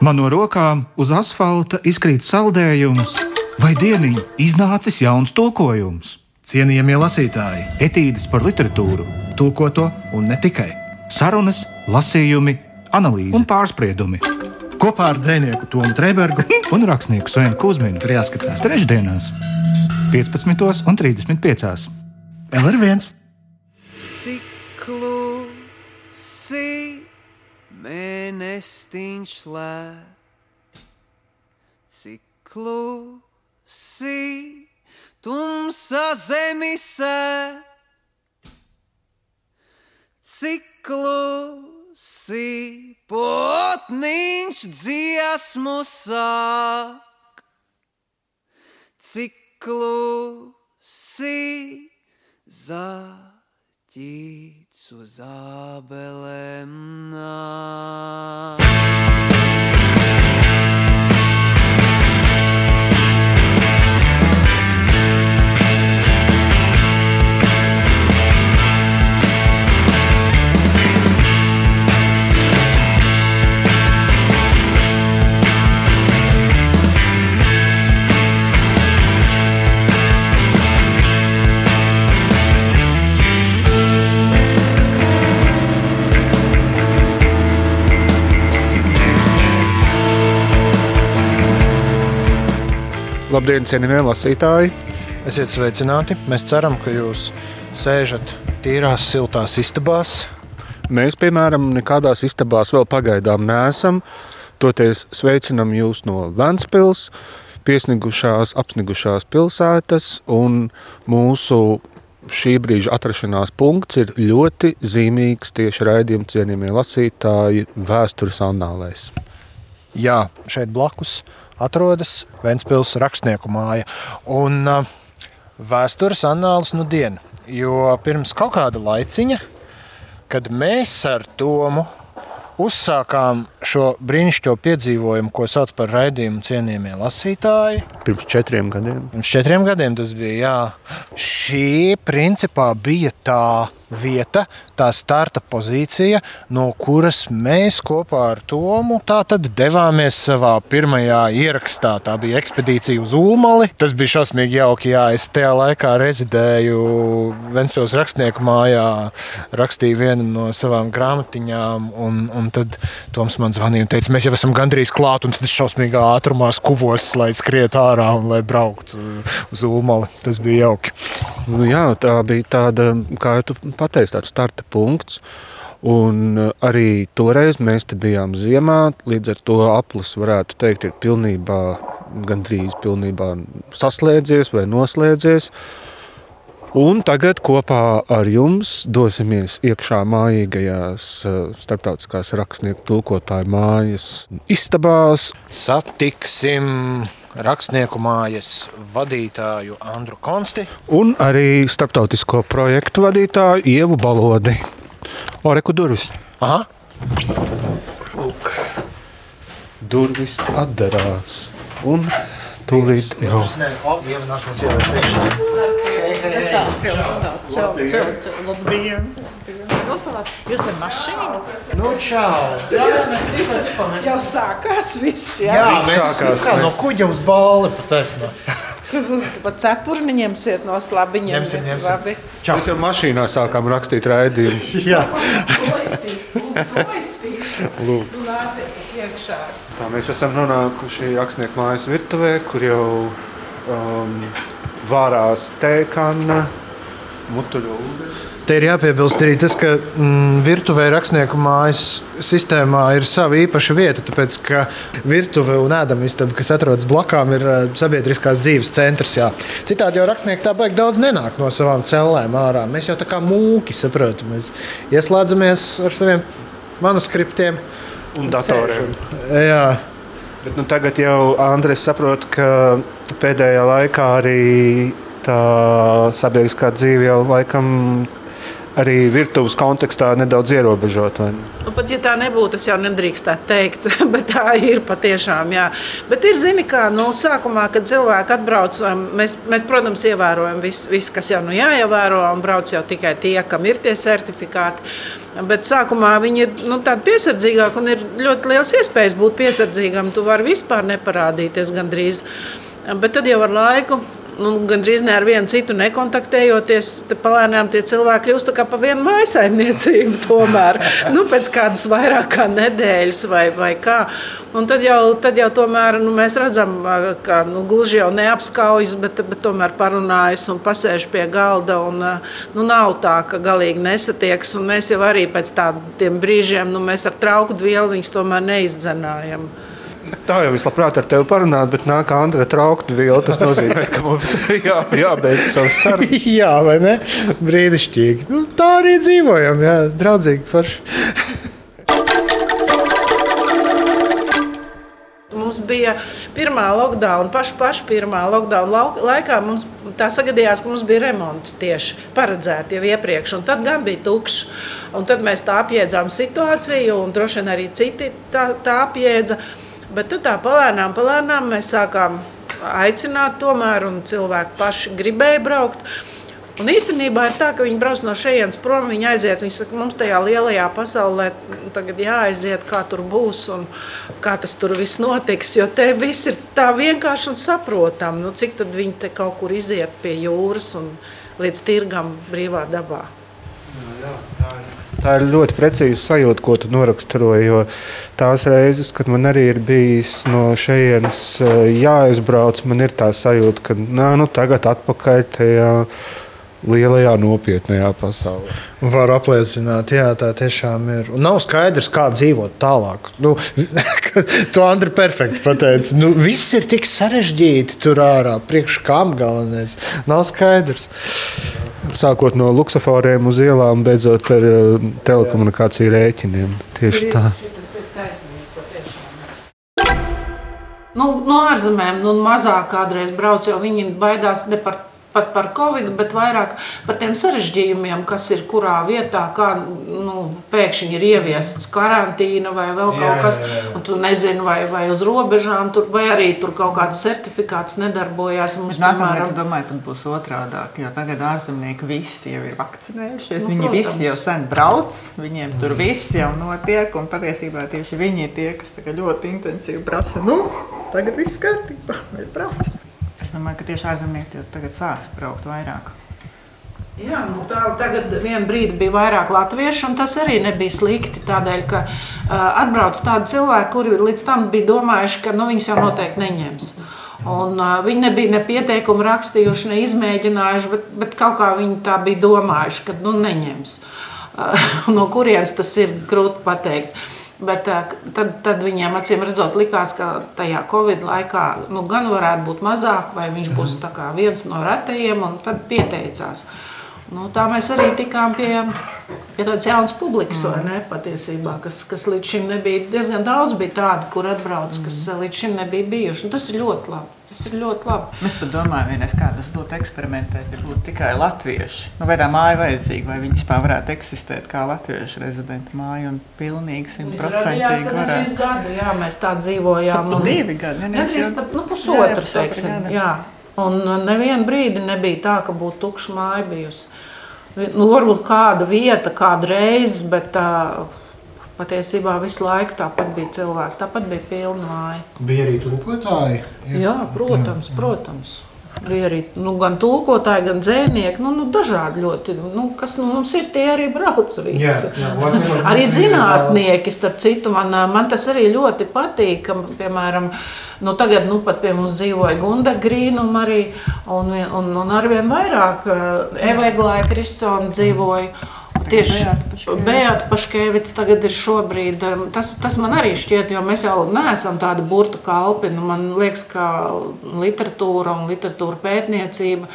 Man no rokām uz asfalta izkrīt saldējums, vai dieniņ iznācis jauns tulkojums. Cienījamie lasītāji, etīdes par literatūru, tulkoto un ne tikai. Sarunas, lasījumi, analīzes un pārspriedumi. Kopā ar dzinieku Tomu Trēbergu un rakstnieku Svenu Kusminu. Tur jāskatās trešdienās, 15.35. LR1! Mēnestiņš slēp, cik klusi tumsa zemisē, cik klusi potniņš dziesmu sāk, cik klusi zaķīts uz abelēm nāk. Labdien, cienījamie lasītāji! Esiet sveicināti. Mēs ceram, ka jūs sēžat tīrās, siltās istabās. Mēs, piemēram, nekādās istabās vēl pagaidām neesam. Toties sveicinam jūs no Vēncpils, piesnigušās, apsnigušās pilsētas, un mūsu šī brīža atrašanās punkts ir ļoti zīmīgs tieši raidījuma cienījamie lasītāji vēstures annālēs. Jā, šeit blakus atrodas Vēncpils rakstnieku māja. Un uh, vēstures annāls nu diena. Jo pirms kaut kāda laiciņa, kad mēs ar Tomu uzsākām šo brīnišķīgo piedzīvojumu, ko sauc par raidījumu cienījamie lasītāji, Pirms četriem gadiem. Pirms četriem gadiem tas bija. Jā. Šī principā bija tā vieta, tā starta pozīcija, no kuras mēs kopā ar Tomu devāmies savā pirmajā ierakstā. Tā bija ekspedīcija uz Ulmali. Tas bija šausmīgi jauki. Jā. Es tajā laikā rezidēju Ventspils rakstnieku mājā, rakstīju vienu no savām grāmatiņām. Un, un tad Toms man zvanīja un teica, mēs jau esam gandrīz klāt, un tad es šausmīgā ātrumā skuvos, lai skrietu ārā un lai brauktu uz Ulmali. Tas bija jauki. Nu, jā, tā bija tāda, kā tu pateici, tāds starta punkts. Un uh, arī toreiz mēs te bijām ziemā, līdz ar to aplis varētu teikt, ir pilnībā, gandrīz pilnībā saslēdzies vai noslēdzies. Un tagad kopā ar jums dosimies iekšā mājīgajās uh, starptautiskās rakstnieku tulkotāju mājas istabās. Satiksim rakstnieku mājas vadītāju Andru Konsti. Un arī starptautisko projektu vadītāju Ievu Balodi. Oreku durvis. Aha, Durvis atdarās. Un tūlīt jau. Tas tāds jau tāds - čau, čau, čau, labdien! Nosalāt, jūs ar mašīnu? Nu, čau! Jā, jā, mēs tikko, tikko mēs... Jau sākās viss, jā? Jā, Viss mēs sākās, kā no mēs- kuģa uz balli pataisnā. Pat cepuri neņemsiet no labi Ņemsim, ņemsim. Labi. Mēs jau mašīnā sākām rakstīt raidījumu. Jā. Lūk. Nu. Tā mēs esam nonākuši rakstnieku mājas virtuvē, kur jau um, vārās tēkana, mutuļu ūdens. Te ir jāpiebilst arī tas, ka mm, virtuvē rakstnieku mājas sistēmā ir sava īpaša vieta. Tāpēc, ka virtuve un ēdamistaba, kas atrodas blakām, ir eh, sabiedriskās dzīves centrs. Jā. Citādi jau rakstnieki tā baigi daudz nenāk no savām cellēm ārā. Mēs jau tā kā mūki saprotam. Mēs ieslēdzamies ar saviem manuskriptiem. Un datoriem. Jā, Bet, nu, tagad jau Andrēs saprot, ka pēdējā laikā arī tā sabiedriskā dzīve jau laikam arī virtuves kontekstā nedaudz ierobežot. Nu, pat ja tā nebūtu, es jau nedrīkstētu teikt, bet tā ir patiešām. Jā. Bet ir zini, kā nu, sākumā, kad cilvēki atbrauc, um, mēs, mēs protams, ievērojam visu, vis, kas jau nu jāievēro, un brauc jau tikai tie, kam ir tie certifikāti. Bet sākumā viņi ir nu, tādi piesardzīgāki un ir ļoti liels iespējas būt piesardzīgam. Tu vari vispār neparādīties gandrīz. Bet tad jau ar laiku nu, gandrīz ne ar vienu citu nekontaktējoties, palēnām tie cilvēki kļūst kā pa vienu maisaimniecību. Tomēr nu, pēc kādas vairāk kā nedēļas vai, vai kā. Un tad jau, tad jau tomēr, nu, mēs redzam, ka nu, gluži jau neapskaujas, bet, bet tomēr parunājas un pasēž pie galda. Un, nu, nav tā, ka galīgi nesatiekas. Mēs jau arī pēc tādiem brīžiem nu, ar trauku vielu viņus tomēr neizdzenājam. Tā jau vislabāk ar tevi parunāt, bet nāk Andra trauktu vielu. Tas nozīmē, ka mums jā, jābeidz savs sarunas. jā, vai ne? Brīnišķīgi. Nu, tā arī dzīvojam, jā, draudzīgi forši. Mums bija pirmā lockdown, paša, paša pirmā lockdown laikā. Mums tā sagadījās, ka mums bija remonts tieši paredzēts jau iepriekš, un tad gan bija tukšs. Un tad mēs tā apjēdzām situāciju, un droši vien arī citi tā, tā apjēdza. Bet tā palēnām, palēnām mēs sākām aicināt, tomēr, un cilvēki paši gribēja braukt. Un īstenībā ir tā, ka viņi brauc no šejienes prom, viņi aiziet. Viņi saka, mums tajā lielajā pasaulē tagad jāaiziet, kā tur būs un kā tas tur viss notiks. Jo te viss ir tā vienkārši un saprotami. Nu, cik tad viņi te kaut kur iziet pie jūras un līdz tirgam brīvā dabā. Jā, jā, tā ir. Tā ir ļoti precīza sajūta, ko tu noraksturoji. Jo tās reizes, kad man arī ir bijis no šejienes eh, jāizbrauc, man ir tā sajūta, ka nā, nu, tagad atpakaļ tajā lielajā nopietnējā pasaulē. Varu apliecināt, jā, tā tiešām ir. Un nav skaidrs, kā dzīvot tālāk. Nu, to Andri perfekti pateica. Nu, viss ir tik sarežģīti tur ārā, priekš kam galvenais. Nav skaidrs. Sākot no luksusforiem uz ielām, beidzot ar uh, telekomunikāciju rēķiniem. Tieši tā. Nu, no ārzemēm nu, mazāk kādreiz brauc, jo viņi baidās ne par pat par covid, bet vairāk par tiem sarežģījumiem, kas ir kurā vietā, kā nu, pēkšņi ir ieviests karantīna vai vēl kaut jā, kas, jā, jā. un tu nezini, vai, vai uz robežām tur, vai arī tur kaut kāds certifikāts nedarbojās. Mums, Nākamais, piemēram, domāju, pat būs otrādāk, jo tagad ārzemnieki visi jau ir vakcinējušies, nu, viņi protams. visi jau sen brauc, viņiem tur viss jau notiek, un patiesībā tieši viņi ir tie, kas ļoti intensīvi prasa, nu, tagad viss kārtībā, mēs braucam. Es domāju, ka tieši ārzemnieki tagad sāks braukt vairāk. Jā, nu tā, tagad vienā brīdī bija vairāk latviešu, un tas arī nebija slikti. Tādēļ, ka uh, atbrauc tādi cilvēki, kuri līdz tam bija domājuši, ka nu, viņus jau noteikti neņems. Un, uh, viņi nebija ne pieteikumu rakstījuši, ne izmēģinājuši, bet, bet kaut kā viņi tā bija domājuši, ka nu, neņems. Uh, no kurienes tas ir grūti pateikt. Uh, Bet tad, tad viņiem acīm redzot, likās, ka tajā Covid laikā nu, gan varētu būt mazāk, vai viņš būs viens no retajiem, un tad pieteicās. Nu, tā mēs arī tikām pie, pie tādas jaunas publikas, mm. ne, patiesībā, kas, kas līdz šim nebija. Diezgan daudz bija tādu, kur atbrauc, kas mm. līdz šim nebija bijuši. Un tas ir ļoti labi. Tas ir ļoti labi. Mēs pat domājam, vienais, kā tas būtu eksperimentēt, ja būtu tikai latvieši. Nu, vai tā māja vajadzīga, vai viņi vispār varētu eksistēt kā latviešu rezidentu māja un pilnīgi simtprocentīgi varētu. Gadu, jā, mēs tā dzīvojām. Un, divi gadi, jau... pat nu, pusotru, teiksim. Jā. Un nevienu brīdi nebija tā, ka būtu tukša māja bijusi. Nu, varbūt kāda vieta, kāda reize, bet tā, patiesībā visu laiku tāpat bija cilvēki, tāpat bija pilna māja. Bija arī tulkotāji? Jā, protams, jā. protams. Bija arī nu, gan tulkotāji, gan dzēnieki. Nu, nu, dažādi ļoti. Nu, kas nu, mums ir, tie arī brauc visi. Jā, jā, arī zinātnieki, starp citu, man, man tas arī ļoti patīk. Ka, piemēram, nu, tagad nu, pat pie mums dzīvoja Gunda Grīnuma arī, un, un, un arvien vairāk Eva Eglāja Kristsona dzīvoja. Tieši Beata Paškēvics tagad ir šobrīd. Tas, tas man arī šķiet, jo mēs jau neesam tādi burta kalpi. Nu, man liekas, ka literatūra un literatūra pētniecība,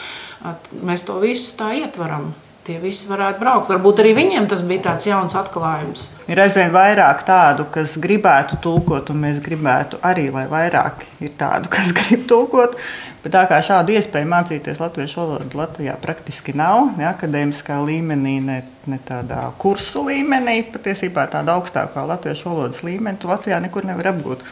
mēs to visu tā ietveram tie visi varētu braukt. Varbūt arī viņiem tas bija tāds jauns atklājums. Ir aizvien vairāk tādu, kas gribētu tulkot, un mēs gribētu arī, lai vairāk ir tādu, kas grib tulkot. Bet tā kā šādu iespēju mācīties latviešu valodu Latvijā praktiski nav, ne akadēmiskā līmenī, ne, ne tādā kursu līmenī, patiesībā tāda augstākā latviešu valodas līmeņa, tu Latvijā nekur nevar apgūt.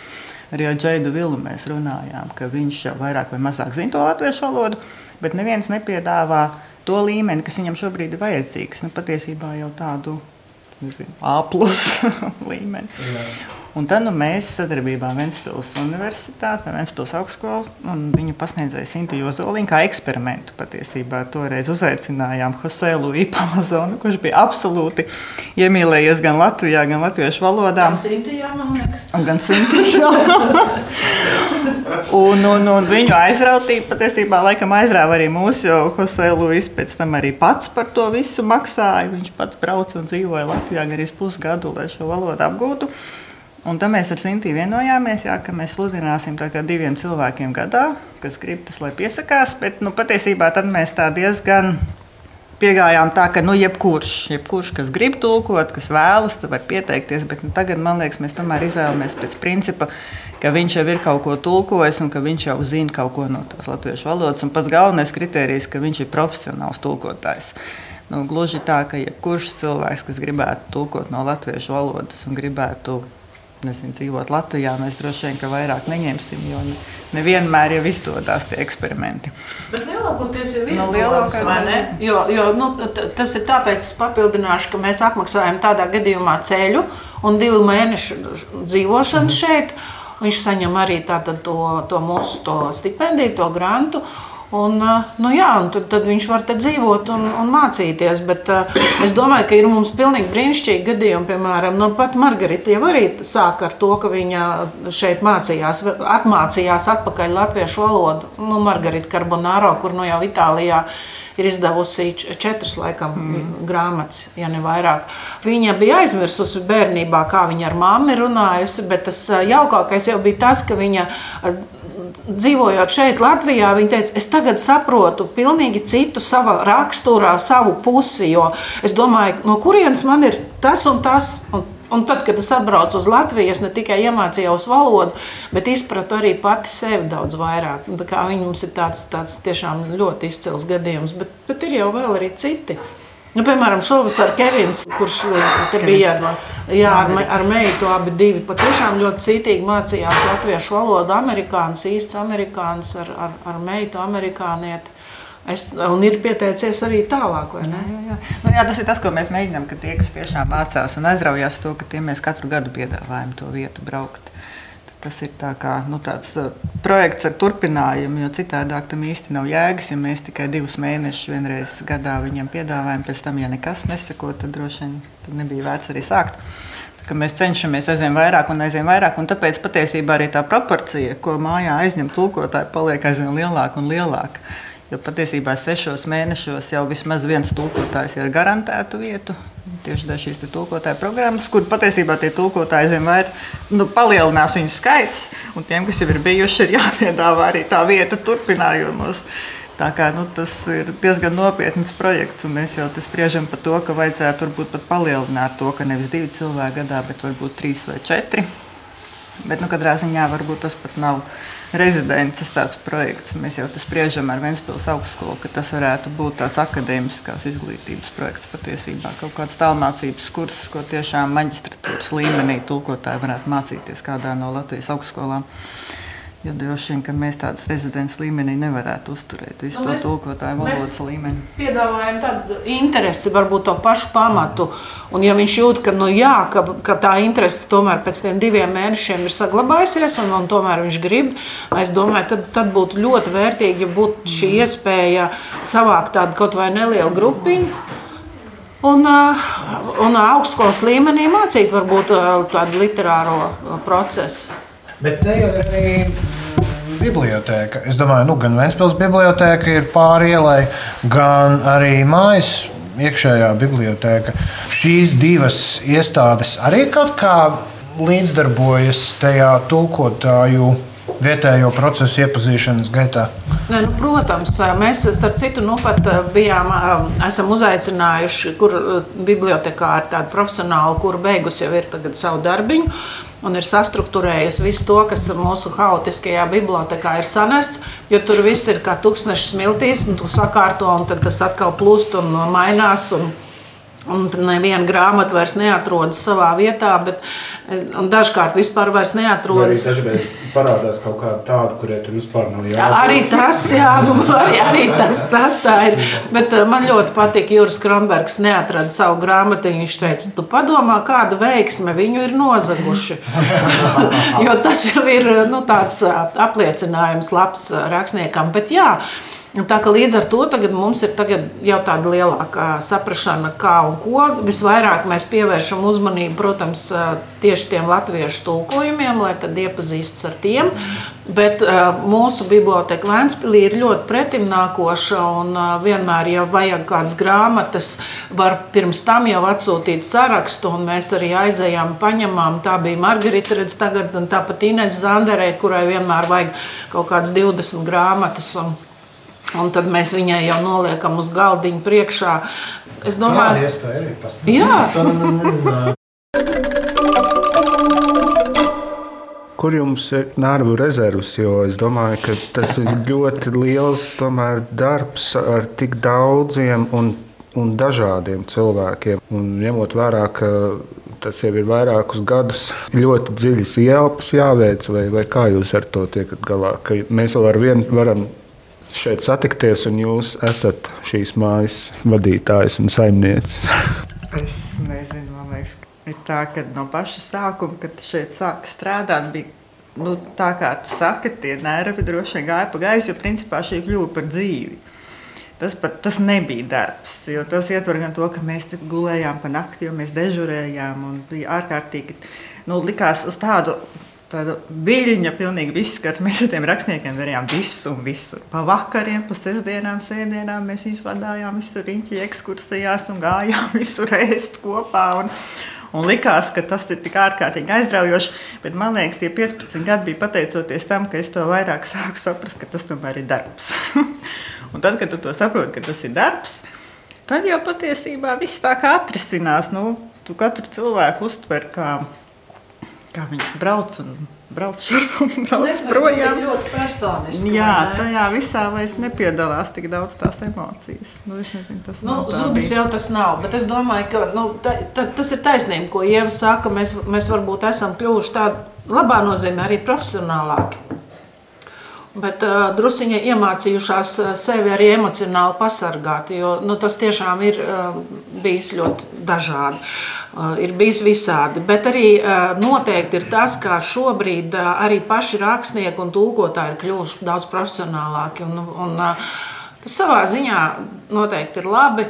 Arī ar Džeidu Vilu mēs runājām, ka viņš jau vairāk vai mazāk zina to latviešu valodu, bet neviens nepiedāvā to līmeni, kas viņam šobrīd ir vajadzīgs. Nu, patiesībā jau tādu A līmeni. Jā. Un tad nu, mēs sadarbībā ar Vēncpils Universitāti, Vēncpils augstskolu un viņu pasniedzēju Sintu Jozoliņu kā eksperimentu. Patiesībā toreiz uzaicinājām Jose Luiju Palazonu, kurš bija absolūti iemīlējies gan Latvijā, gan latviešu valodā. Gan Sintijā, man liekas. Un gan Sintijā. un, un, un viņu aizrautība patiesībā laikam aizrāva arī mūs, jo Jose Luis pēc tam arī pats par to visu maksāja. Viņš pats brauca un dzīvoja Latvijā gan arī pusgadu, lai šo valodu apgūtu. Un tad mēs ar Sintīnu vienojāmies, jā, ka mēs sludināsim diviem cilvēkiem gadā, kas grib tas, lai piesakās. Bet nu, patiesībā mēs tā diezgan piegājām tā, ka nu, jebkurš, jebkurš, kas grib tulkot, kas vēlas, var pieteikties. Bet nu, tagad man liekas, mēs tomēr izvēlamies pēc principa, ka viņš jau ir kaut ko tulkojis un ka viņš jau zina kaut ko no tās latviešu valodas. Un pats galvenais kriterijs, ka viņš ir profesionāls tulkotājs. Nu, gluži tā, ka jebkurš cilvēks, kas gribētu tulkot no latviešu valodas un gribētu nezinu, dzīvot Latvijā, mēs droši vien vairāk neņemsim, jo nevienmēr jau izdodas tie eksperimenti. Bet lielākoties jau izdodas, no vai ne? Jo, jo nu, tas ir tāpēc, es papildināšu, ka mēs apmaksājam tādā gadījumā ceļu un divu mēnešu dzīvošanu mm. šeit. Viņš saņem arī tātad, to, to mūsu to stipendiju, to grantu. Un, nu jā, un tad, tad viņš var te dzīvot un, un mācīties. Bet uh, es domāju, ka ir mums pilnīgi brīnišķīgi gadījumi. Piemēram, nu, pat Margarita jau arī sāk ar to, ka viņa šeit mācījās, atmācījās atpakaļ latviešu valodu. Nu, Margarita Carbonaro, kur nu jau Itālijā ir izdevusi četras laikam, mm. grāmatas, ja ne vairāk. Viņa bija aizmirsusi bērnībā, kā viņa ar ir runājusi, bet tas jaukākais jau bija tas, ka viņa dzīvojot šeit, Latvijā, viņa teica, es tagad saprotu pilnīgi citu savā raksturā, savu pusi. Jo es domāju, no kurienes man ir tas un tas. Un, un tad, kad es atbraucu uz Latviju, es ne tikai iemācījos valodu, bet izpratu arī pati sevi daudz vairāk. Viņa mums ir tāds, tāds tiešām ļoti izcils gadījums, bet, bet ir jau vēl arī citi. Nu, piemēram, šovasar Kevins, kurš te bija ar, jā, ar, ar meitu, abi divi patiešām ļoti cītīgi mācījās latviešu valodu. Amerikānis, īsts amerikānis ar, ar, ar meitu amerikānieti. Es, un ir pieteicies arī tālāk, vai ne? Jā, jā, jā. Nu, jā, tas ir tas, ko mēs mēģinām, ka tie, kas tiešām mācās un aizraujās to, ka tiem mēs katru gadu piedāvājam to vietu braukt. Tas ir tā kā, nu, tāds uh, projekts ar turpinājumu, jo citādi tam īsti nav jēgas. Ja mēs tikai divus mēnešus vienreiz gadā viņam piedāvājam, pēc tam, ja nekas nesako, tad droši vien tad nebija vērts arī sākt. Mēs cenšamies aizvien vairāk un aizvien vairāk, un tāpēc patiesībā arī tā proporcija, ko mājā aizņem tulkotāji, paliek aizvien lielāka un lielāka. Jo patiesībā sešos mēnešos jau vismaz viens tulkotājs ir garantētu vietu. Tieši dēļ šīs tulkotāju programmas, kur patiesībā tie tulkotāji vairāk nu, palielinās viņu skaits, un tiem, kas jau ir bijuši, ir jāpiedāvā arī tā vieta turpinājumos. Tā kā, nu, tas ir diezgan nopietns projekts, un mēs jau spriežam par to, ka vajadzētu varbūt pat palielināt to, ka nevis divi cilvēki gadā, bet varbūt trīs vai četri. Bet, nu, katrā ziņā varbūt tas pat nav rezidences tāds projekts. Mēs jau spriežam ar Vēncpils augstskolu, ka tas varētu būt tāds akadēmiskās izglītības projekts patiesībā. Kaut kāds tālmācības kurs, ko tiešām maģistratūras līmenī tulkotāji varētu mācīties kādā no Latvijas augstskolām. Jo droši vien, ka mēs tādas rezidents līmenī nevarētu uzturēt visu nu, to tulkotāju valodas līmeni. Piedāvājam tādu interesi, varbūt to pašu pamatu. Un ja viņš jūt, ka, nu, jā, ka, ka tā interese tomēr pēc tiem diviem mēnešiem ir saglabājusies un, un tomēr viņš grib, es domāju, tad, tad būtu ļoti vērtīgi, ja būtu šī iespēja savākt tādu kaut vai nelielu grupiņu. Un, un augstskolas līmenī mācīt varbūt tādu literāro procesu. Bet te jau ir arī biblioteka. Es domāju, ka nu, gan Vēncpils biblioteka ir pāri ielai, gan arī mājas iekšējā biblioteka. Šīs divas iestādes arī kaut kā līdzdarbojas tajā tulkotāju vietējo procesu iepazīšanas gaitā? Ne, nu, protams, mēs starp citu nu, pat bijām, esam uzaicinājuši, kur bibliotekā ir tāda profesionāla, kur beigusi jau ir savu darbiņu un ir sastruktūrējusi visu to, kas mūsu haotiskajā bibliotekā ir sanests. Jo tur viss ir kā tūkstošs smiltīs, un tu sakārto, un tad tas atkal plūst un mainās. Un Un neviena grāmata vairs neatrodas savā vietā, bet es, dažkārt vispār vairs neatrodas. Arī dažreiz parādās kaut kāda tāda, kurai tur vispār nav jābūt. Arī tas, jā, nu, arī, arī tas, tas tā ir. Bet uh, man ļoti patīk, Juris Kronbergs neatrada savu grāmatiņu. Viņš teica, tu padomā, kāda veiksme viņu ir nozaguši. jo tas jau ir nu, tāds apliecinājums labs rakstniekam. Bet jā, Tā ka līdz ar to mums ir jau tāda lielāka saprāšana, kā un ko. Visvairāk mēs pievēršam uzmanību, protams, tieši tiem latviešu tulkojumiem, lai tad iepazīstas ar tiem. Bet mūsu biblioteka Vēnspīlī ir ļoti pretimnākoša un vienmēr, ja vajag kādas grāmatas, var pirms tam jau atsūtīt sarakstu, un mēs arī aizējām, paņemām. Tā bija Margarita Redz tagad, un tāpat Ines Zanderē, kurai vienmēr vajag kaut kādas 20 grāmatas. Un, Un tad mēs viņai jau noliekam uz galdiņa priekšā. Es domāju, ka tā ir iespēja. Kur jums ir nervu rezerves? Jo es domāju, ka tas ir ļoti liels tomēr, darbs ar tik daudziem un, un dažādiem cilvēkiem. Un ņemot vērā, ka tas jau ir vairākus gadus, ļoti dziļas ielpas jāveic, vai, vai kā jūs ar to tiekat galā? Ka mēs vēl ar vienu varam šeit satikties, un jūs esat šīs mājas vadītājs un saimniecis? es nezinu, man liekas, ir tā, ka no paša sākuma, kad šeit sāka strādāt, bija nu, tā, kā tu saki, tie nervi droši vien gāja pa gaisu, jo principā šī kļuva par dzīvi. Tas, pat, tas nebija darbs, jo tas ietver gan to, ka mēs gulējām pa nakti, jo mēs dežurējām un bija ārkārtīgi. Nu, likās uz tādu tāda viļņa, pilnīgi viss, kad mēs ar tiem rakstniekiem darījām visu un visu. Pa vakariem, pa sestdienām, sēdienām mēs izvadājām visur riņķi ekskursijās un gājām visur ēst kopā. Un, un likās, ka tas ir tik ārkārtīgi aizraujoši, bet man liekas, tie 15 gadi bija pateicoties tam, ka es to vairāk sāku saprast, ka tas tomēr ir darbs. un tad, kad tu to saproti, ka tas ir darbs, tad jau patiesībā viss tā kā atrisinās. Nu, tu katru cilvēku uztver kā kā viņš brauc un brauc šurp un brauc projām. Ļoti personiski. Jā, tajā visā vairs nepiedalās tik daudz tās emocijas. Nu, es nezinu, tas nu, zudis jau tas nav, bet es domāju, ka nu, ta, ta, tas ir taisnība, ko Ieva saka. Mēs, mēs varbūt esam kļuvuši tādi labā nozīmē arī profesionālāki. Bet uh, druskuļi iemācījušās sevi arī emocionāli pasargāt, jo nu, tas tiešām ir uh, bijis ļoti dažādi. Uh, ir bijis visādi. Bet arī noteikti ir tas, ka šobrīd arī paši rakstnieki un tulkotāji ir kļuvuši daudz profesionālāki. Un, un, Tas savā ziņā noteikti ir labi.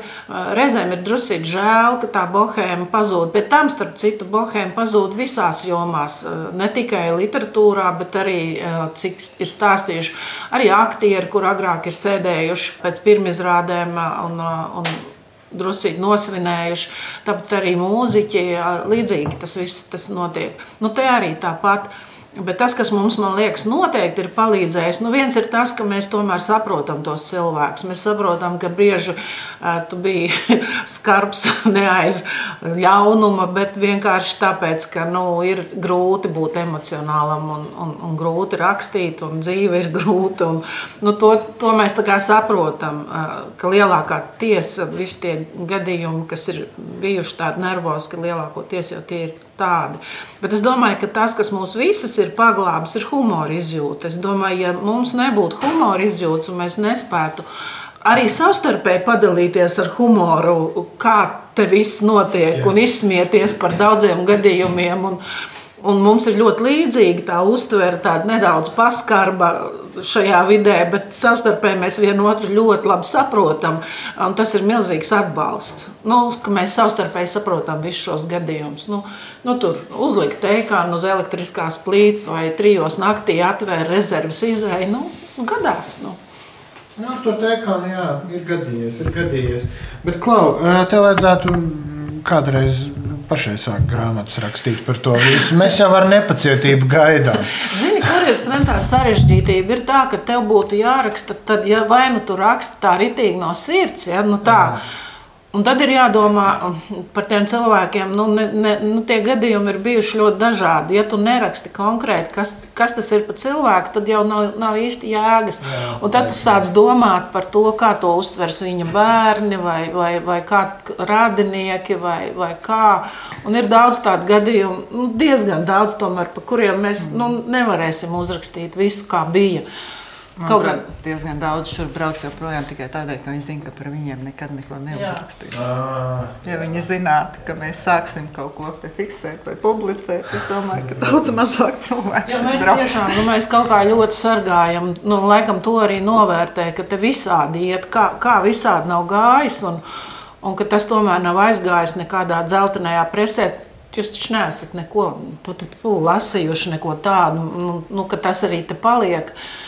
Reizēm ir druskuļi žēl, ka tā bohēma pazūd. Bet tam, starp citu, bohēma pazūd visās jomās. Ne tikai literatūrā, bet arī, cik ir stāstījuši, arī aktieri, kur agrāk ir sēdējuši pēc pirmizrādēm un, un drusīgi nosvinējuši. Tāpat arī mūziķi, līdzīgi tas viss tas notiek. Nu, te arī tāpat. Bet tas, kas mums, man liekas, noteikti ir palīdzējis, nu viens ir tas, ka mēs tomēr saprotam tos cilvēkus. Mēs saprotam, ka brieži uh, tu biji skarbs ne aiz ļaunuma, bet vienkārši tāpēc, ka nu, ir grūti būt emocionālam un, un, un grūti rakstīt, un dzīve ir grūta. Un, nu, to, to mēs saprotam, uh, ka lielākā tiesa, visi tie gadījumi, kas ir bijuši tādi nervozi, ka lielākoties jau tie ir tādi. Bet es domāju, ka tas, kas mūs visas ir paglābis, ir humora izjūta. Es domāju, ja mums nebūtu humora izjūtas un mēs nespētu arī savstarpēji padalīties ar humoru, kā te viss notiek, Jā. un izsmieties par daudziem gadījumiem. Un, Un mums ir ļoti līdzīga tā uztvere, tāda nedaudz paskarba šajā vidē, bet savstarpēji mēs vienotru ļoti labi saprotam. Tas ir milzīgs atbalsts. Nu, mēs savstarpēji saprotam visus šos gadījumus. Nu, nu, tur uzlikt teikānu uz elektriskās plīts vai trijos naktī atvērt rezerves izēju. Nu, gadās. Nu. Nu, ar to teikānu, jā, ir gadījies, ir gadījies. Bet, Klau, tev vajadzētu kādreiz pašai sāk grāmatas rakstīt par to visu. Mēs jau ar nepacietību gaidām. Zini, kur ir sventā sarežģītība? Ir tā, ka tev būtu jāraksta, tad, ja vai nu tu raksti tā ritīgi no sirds, ja, nu tā. Jā. Un tad ir jādomā par tiem cilvēkiem. Nu, ne, ne, nu, tie gadījumi ir bijuši ļoti dažādi. Ja tu neraksti konkrēti, kas, kas tas ir par cilvēku, tad jau nav, nav īsti jēgas. Jā, un tad tu sāc domāt par to, kā to uztvers viņa bērni vai, vai, vai kā radinieki vai, vai kā. Un ir daudz tādu gadījumu, nu, diezgan daudz tomēr, par kuriem mēs nu, nevarēsim uzrakstīt visu, kā bija. Man Kaut gan diezgan daudz šur brauc joprojām tikai tādēļ, ka viņi zina, ka par viņiem nekad neko neuzrakstīs. Ja viņi zinātu, ka mēs sāksim kaut ko fiksēt vai publicēt, es domāju, ka daudz mazāk cilvēku. Ja mēs brauc. tiešām nu, mēs kaut kā ļoti sargājam, nu, laikam to arī novērtē, ka te visādi iet, kā, kā visādi nav gājis un, un ka tas tomēr nav aizgājis nekādā dzeltenajā presē. Jūs taču neesat neko lasījuši, neko tādu, nu, nu, ka tas arī te paliek. Uh,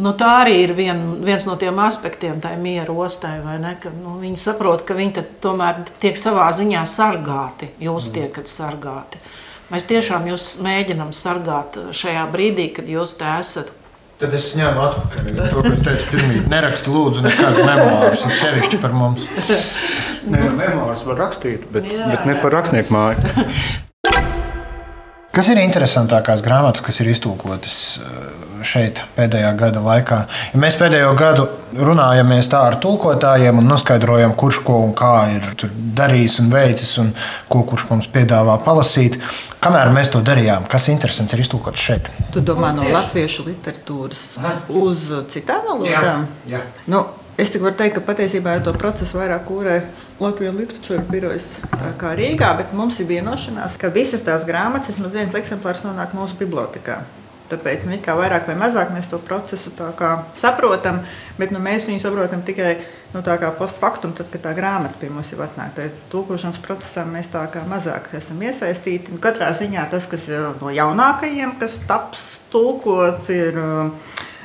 Nu, tā arī ir vien, viens no tiem aspektiem, tā ir miera ostai. Ka, nu, viņi saprot, ka viņi tomēr tiek savā ziņā sargāti. Jūs mm. tiekat sargāti. Mēs tiešām jūs mēģinām sargāt šajā brīdī, kad jūs te esat. Tad es ņēmu atpakaļ to, ko es teicu pirmie. Nerakstu lūdzu nekādu memoārus, sevišķi par mums. Nē, memoārus var rakstīt, bet, Jā. bet ne par rakstnieku māju. Kas ir interesantākās grāmatas, kas ir iztulkotas šeit pēdējā gada laikā. Ja mēs pēdējo gadu runājamies tā ar tulkotājiem un noskaidrojam, kurš ko un kā ir darījis un veicis, un ko kurš mums piedāvā palasīt. Kamēr mēs to darījām, kas interesants ir iztulkots šeit? Tu domā no latviešu literatūras uz citām valodām? Jā. jā. Nu, Es tikai varu teikt, ka patiesībā jau to procesu vairāk kūrē Latvijas literatūras birojas Rīgā, bet mums ir vienošanās, ka visas tās grāmatas, vismaz viens eksemplārs, nonāk mūsu bibliotekā. Tāpēc nu, kā vairāk vai mazāk mēs to procesu saprotam, bet nu, mēs viņu saprotam tikai nu, postfaktum, tad, kad tā grāmata pie mums ir atnākta. Tūkošanas procesā mēs tā kā mazāk esam iesaistīti. Nu, katrā ziņā tas, kas ir no jaunākajiem, kas taps tulkots, ir uh,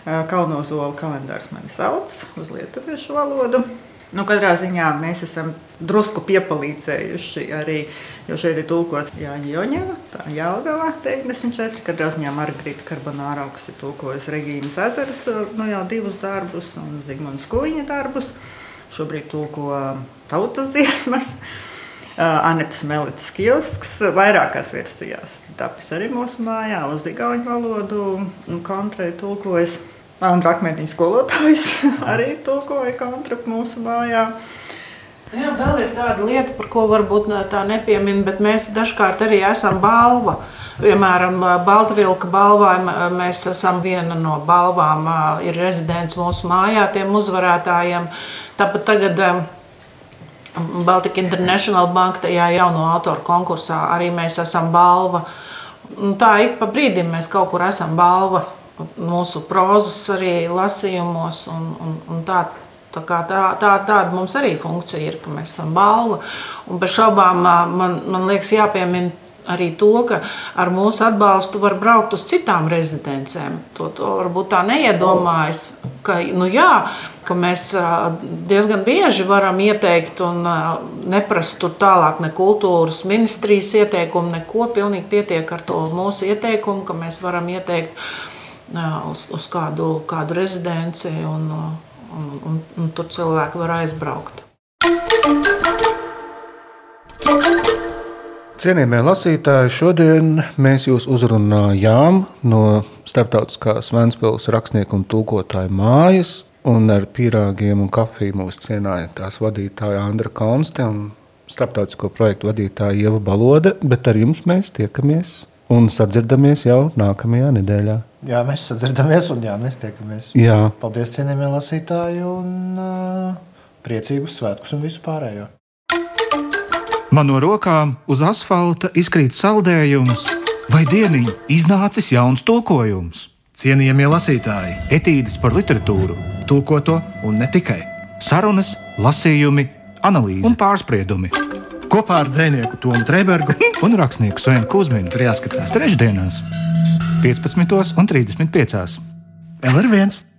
Kalnozola kalendārs mani sauc uz lietuviešu valodu. Nu, katrā ziņā mēs esam drusku piepalīdzējuši arī, jo šeit ir tulkots Jāņa Joņeva, tā Jālgava 94, katrā ziņā Margarita Karbonāra, kas ir tulkojusi Regīnas ezeras nu, jau divus darbus un Zigmunds Kuiņa darbus. Šobrīd tulko tautas dziesmas. Anetas Melitas kiosks vairākās versijās. Tapis arī mūsu mājā uz igauņu valodu kontrē tulkojas. Andra Akmentiņa skolotājs arī tulkoja kontraktu mūsu mājā. Jā, vēl ir tāda lieta, par ko varbūt tā nepiemina, bet mēs dažkārt arī esam balva. Piemēram, Baltvilka balvā mēs esam viena no balvām, ir rezidents mūsu mājā tiem uzvarētājiem. Tāpat tagad Baltika International Bank tajā jauno autoru konkursā arī mēs esam balva. Un tā ik pa brīdim mēs kaut kur esam balva mūsu prozas arī lasījumos. Un, un, un tā, tā, tā, tā, tāda mums arī funkcija ir, ka mēs esam balva. Un bez šaubām man, man liekas jāpiemina arī to, ka ar mūsu atbalstu var braukt uz citām rezidencēm. To, to varbūt tā neiedomājas. Ka, nu jā, ka mēs diezgan bieži varam ieteikt un neprast tur tālāk ne kultūras ministrijas ieteikumu, neko. Pilnīgi pietiek ar to mūsu ieteikumu, ka mēs varam ieteikt uz, uz kādu, kādu rezidenci, un, un, un, un tur cilvēki var aizbraukt. Cienījamie lasītāji, šodien mēs jūs uzrunājām no Startautiskās Vēncpilsnes rakstnieku un tulkotāju mājas, un ar pīrāgiem un kafiju mūs cienīja tās vadītāja Andra Konste un starptautisko projektu vadītāja Ieva Balode, bet ar jums mēs tiekamies un sadzirdamies jau nākamajā nedēļā. Jā, mēs sadzirdamies un jā, mēs tiekamies. Jā. Paldies, cienījamie lasītāji, un uh, priecīgus svētkus un visu pārējo. Man no rokām uz asfalta izkrīt saldējums, vai dieniņ iznācis jauns tulkojums. Cienījamie lasītāji, etīdes par literatūru, tulkoto un ne tikai. Sarunas, lasījumi, analīze un pārspriedumi. Kopā ar dzinieku Tomu Trēbergu un rakstnieku Svenu Kusminu. Tur jāskatās trešdienās! 15 un 35. LR1.